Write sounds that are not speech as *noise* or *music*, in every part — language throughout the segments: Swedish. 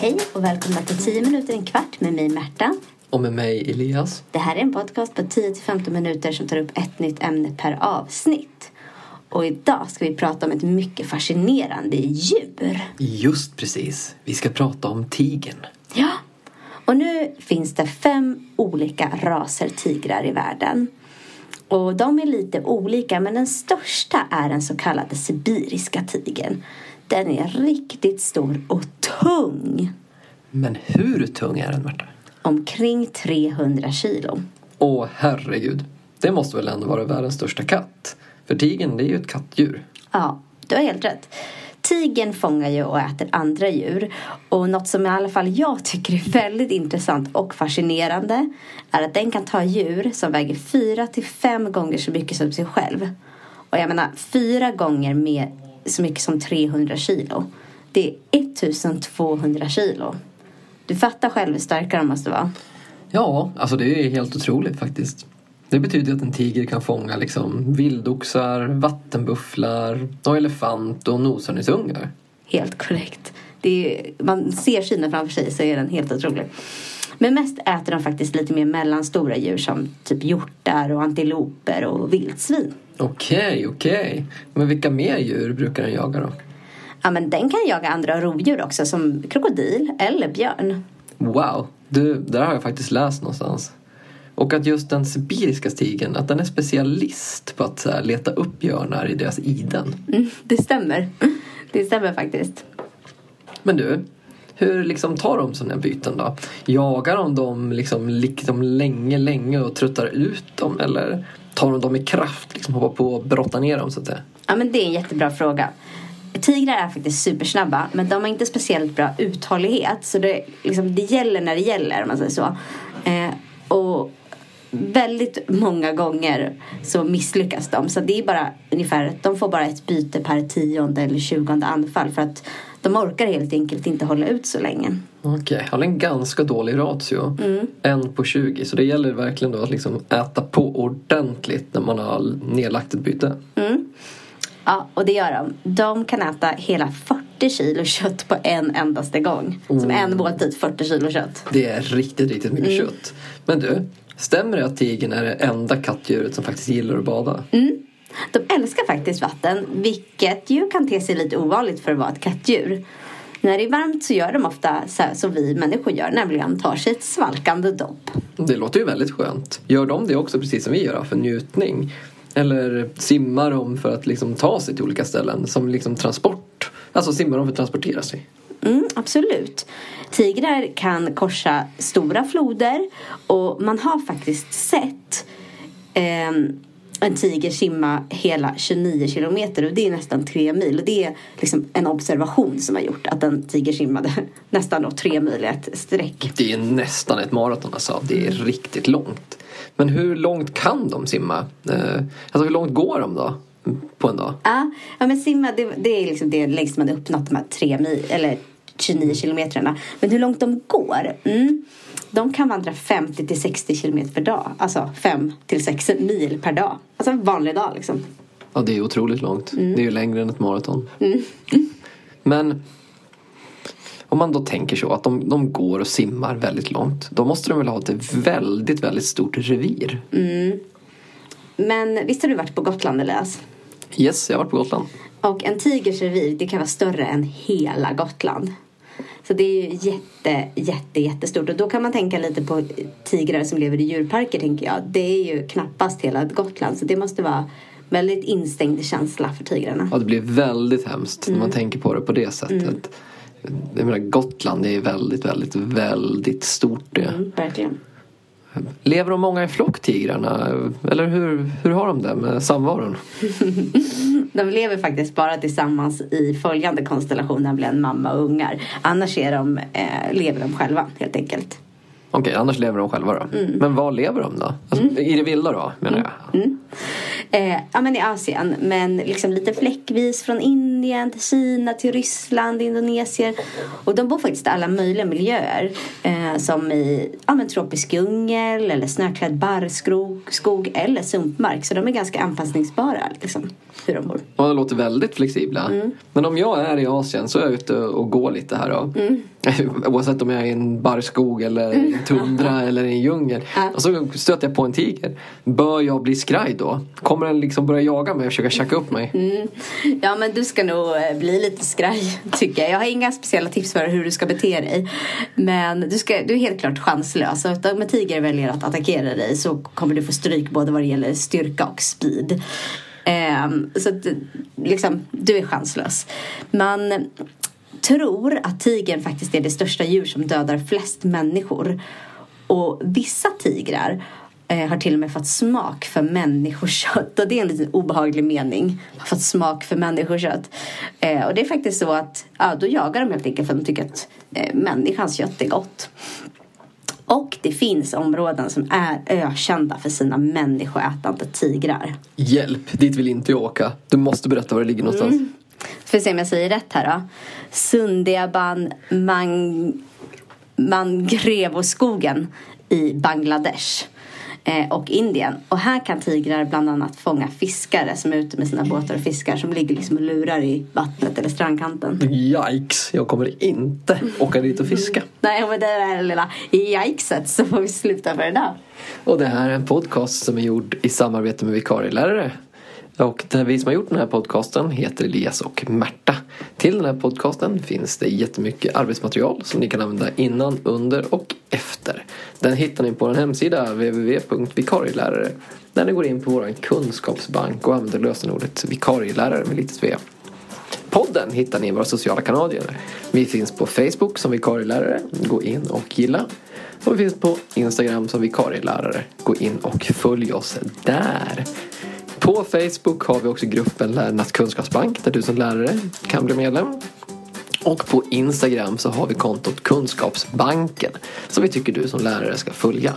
Hej och välkomna till 10 minuter en kvart med mig Märta. Och med mig Elias. Det här är en podcast på 10-15 minuter som tar upp ett nytt ämne per avsnitt. Och idag ska vi prata om ett mycket fascinerande djur. Just precis. Vi ska prata om tigern. Ja, och nu finns det fem olika raser tigrar i världen. Och de är lite olika men den största är den så kallade sibiriska tigern. Den är riktigt stor och tung. Men hur tung är den, Märta? Omkring 300 kilo. Åh, herregud. Det måste väl ändå vara världens största katt? För tigern, det är ju ett kattdjur. Ja, du har helt rätt. Tigern fångar ju och äter andra djur. Och något som i alla fall jag tycker är väldigt intressant och fascinerande är att den kan ta djur som väger fyra till fem gånger så mycket som sig själv. Och jag menar fyra gånger mer så mycket som 300 kilo. Det är 1200 kilo. Du fattar själv hur starka de måste vara. Ja, alltså det är helt otroligt faktiskt. Det betyder att en tiger kan fånga liksom vildoxar, vattenbufflar, och elefant och noshörningsungar. Helt korrekt. Det är, man ser synen framför sig så är den helt otrolig. Men mest äter de faktiskt lite mer mellanstora djur som typ hjortar och antiloper och vildsvin. Okej, okej. Men vilka mer djur brukar den jaga då? Ja, men den kan jaga andra rovdjur också som krokodil eller björn. Wow, du, där har jag faktiskt läst någonstans. Och att just den sibiriska tigern, att den är specialist på att här, leta upp björnar i deras iden. Mm, det stämmer. Det stämmer faktiskt. Men du, hur liksom tar de sådana byten då? Jagar de dem liksom, liksom länge, länge och tröttar ut dem? Eller tar de dem i kraft, liksom hoppar på och brottar ner dem så att säga? Ja, men det är en jättebra fråga. Tigrar är faktiskt supersnabba men de har inte speciellt bra uthållighet. Så det, liksom, det gäller när det gäller om man säger så. Eh, och väldigt många gånger så misslyckas de. Så det är bara ungefär, de får bara ett byte per tionde eller tjugonde anfall för att de orkar helt enkelt inte hålla ut så länge. Okej, okay. har en ganska dålig ratio. Mm. En på 20. Så det gäller verkligen då att liksom äta på ordentligt när man har nedlagt ett byte. Mm. Ja, och det gör de. De kan äta hela 40 kilo kött på en endaste gång. Oh. Som en måltid, 40 kilo kött. Det är riktigt, riktigt mycket mm. kött. Men du, stämmer det att tigern är det enda kattdjuret som faktiskt gillar att bada? Mm. De älskar faktiskt vatten, vilket ju kan te sig lite ovanligt för att vara ett kattdjur. När det är varmt så gör de ofta så som vi människor gör, nämligen tar sig ett svalkande dopp. Det låter ju väldigt skönt. Gör de det också precis som vi gör, för njutning? Eller simmar de för att liksom ta sig till olika ställen som liksom transport? Alltså simmar de för att transportera sig? Mm, absolut. Tigrar kan korsa stora floder och man har faktiskt sett eh, en tiger simma hela 29 kilometer och det är nästan tre mil. Och det är liksom en observation som har gjort att en tiger simmade *laughs* nästan då tre mil i ett streck. Det är nästan ett maraton alltså. Det är riktigt långt. Men hur långt kan de simma? Eh, alltså hur långt går de då? På en dag? Ja, ja men simma det, det är liksom det längst man uppnått de här tre mil, eller 29 kilometrarna. Men hur långt de går? Mm, de kan vandra 50 till 60 kilometer per dag. Alltså 5 till 6 mil per dag. Alltså en vanlig dag liksom. Ja, det är otroligt långt. Mm. Det är ju längre än ett maraton. Mm. *laughs* Men om man då tänker så att de, de går och simmar väldigt långt. Då måste de väl ha ett väldigt, väldigt stort revir. Mm. Men visst har du varit på Gotland Elias? Yes, jag har varit på Gotland. Och en tigers revir, det kan vara större än hela Gotland. Så det är ju jätte, jätte, jättestort. Och då kan man tänka lite på tigrar som lever i djurparker, tänker jag. Det är ju knappast hela Gotland. Så det måste vara väldigt instängd känsla för tigrarna. Ja, det blir väldigt hemskt mm. när man mm. tänker på det på det sättet. Mm. Jag menar, Gotland är väldigt, väldigt, väldigt stort det. Mm, verkligen. Lever de många i flock, tigrarna? Eller hur, hur har de det med samvaron? *laughs* de lever faktiskt bara tillsammans i följande konstellation, nämligen mamma och ungar. Annars är de, eh, lever de själva helt enkelt. Okej, okay, annars lever de själva då. Mm. Men var lever de då? Alltså, mm. I det vilda då, menar jag? Mm. Eh, ja, men i Asien. Men liksom lite fläckvis från Indien till Kina till Ryssland, Indonesien. Och de bor faktiskt i alla möjliga miljöer. Eh, som i ja, men tropisk djungel eller snöklädd barrskog skog, eller sumpmark. Så de är ganska anpassningsbara. Liksom, hur de bor. Ja, det låter väldigt flexibla. Mm. Men om jag är i Asien så är jag ute och går lite här då. Mm. *laughs* Oavsett om jag är i en barrskog eller en tundra *laughs* eller i en djungel. Och så stöter jag på en tiger. Bör jag bli skraj då? Kommer den liksom börja jaga mig och försöka tjacka upp mig? Mm. Ja men du ska nog eh, bli lite skraj *laughs* tycker jag. Jag har inga speciella tips för hur du ska bete dig. Men du, ska, du är helt klart chanslös. Om en tiger väljer att attackera dig så kommer du få stryk både vad det gäller styrka och speed. Ehm, så att, liksom, du är chanslös. Man tror att tigern faktiskt är det största djur som dödar flest människor. Och vissa tigrar eh, har till och med fått smak för människokött. Och det är en lite obehaglig mening. Har fått smak för människokött. Eh, och det är faktiskt så att ja, då jagar de helt enkelt för att de tycker att eh, människans kött är gott. Och det finns områden som är ökända för sina människoätande tigrar. Hjälp, dit vill inte jag åka. Du måste berätta var det ligger någonstans. Mm. Får se om jag säger rätt här då. Sundiaban man, Mangroveskogen i Bangladesh eh, och Indien. Och här kan tigrar bland annat fånga fiskare som är ute med sina båtar och fiskar som ligger liksom och lurar i vattnet eller strandkanten. Yikes, jag kommer inte åka dit och fiska. Nej, men det där lilla yikeset så får vi sluta för idag. Och det här är en podcast som är gjord i samarbete med vikarielärare. Och vi som har gjort den här podcasten heter Elias och Märta. Till den här podcasten finns det jättemycket arbetsmaterial som ni kan använda innan, under och efter. Den hittar ni på vår hemsida www.vikarielärare där ni går in på vår kunskapsbank och använder lösenordet vikarielärare med litet v. Podden hittar ni i våra sociala kanaler. Vi finns på Facebook som vikarielärare. Gå in och gilla. Och vi finns på Instagram som vikarielärare. Gå in och följ oss där. På Facebook har vi också gruppen Lärarnas kunskapsbank där du som lärare kan bli medlem. Och på Instagram så har vi kontot Kunskapsbanken som vi tycker du som lärare ska följa.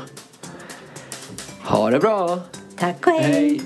Ha det bra! Tack och hej. Hej!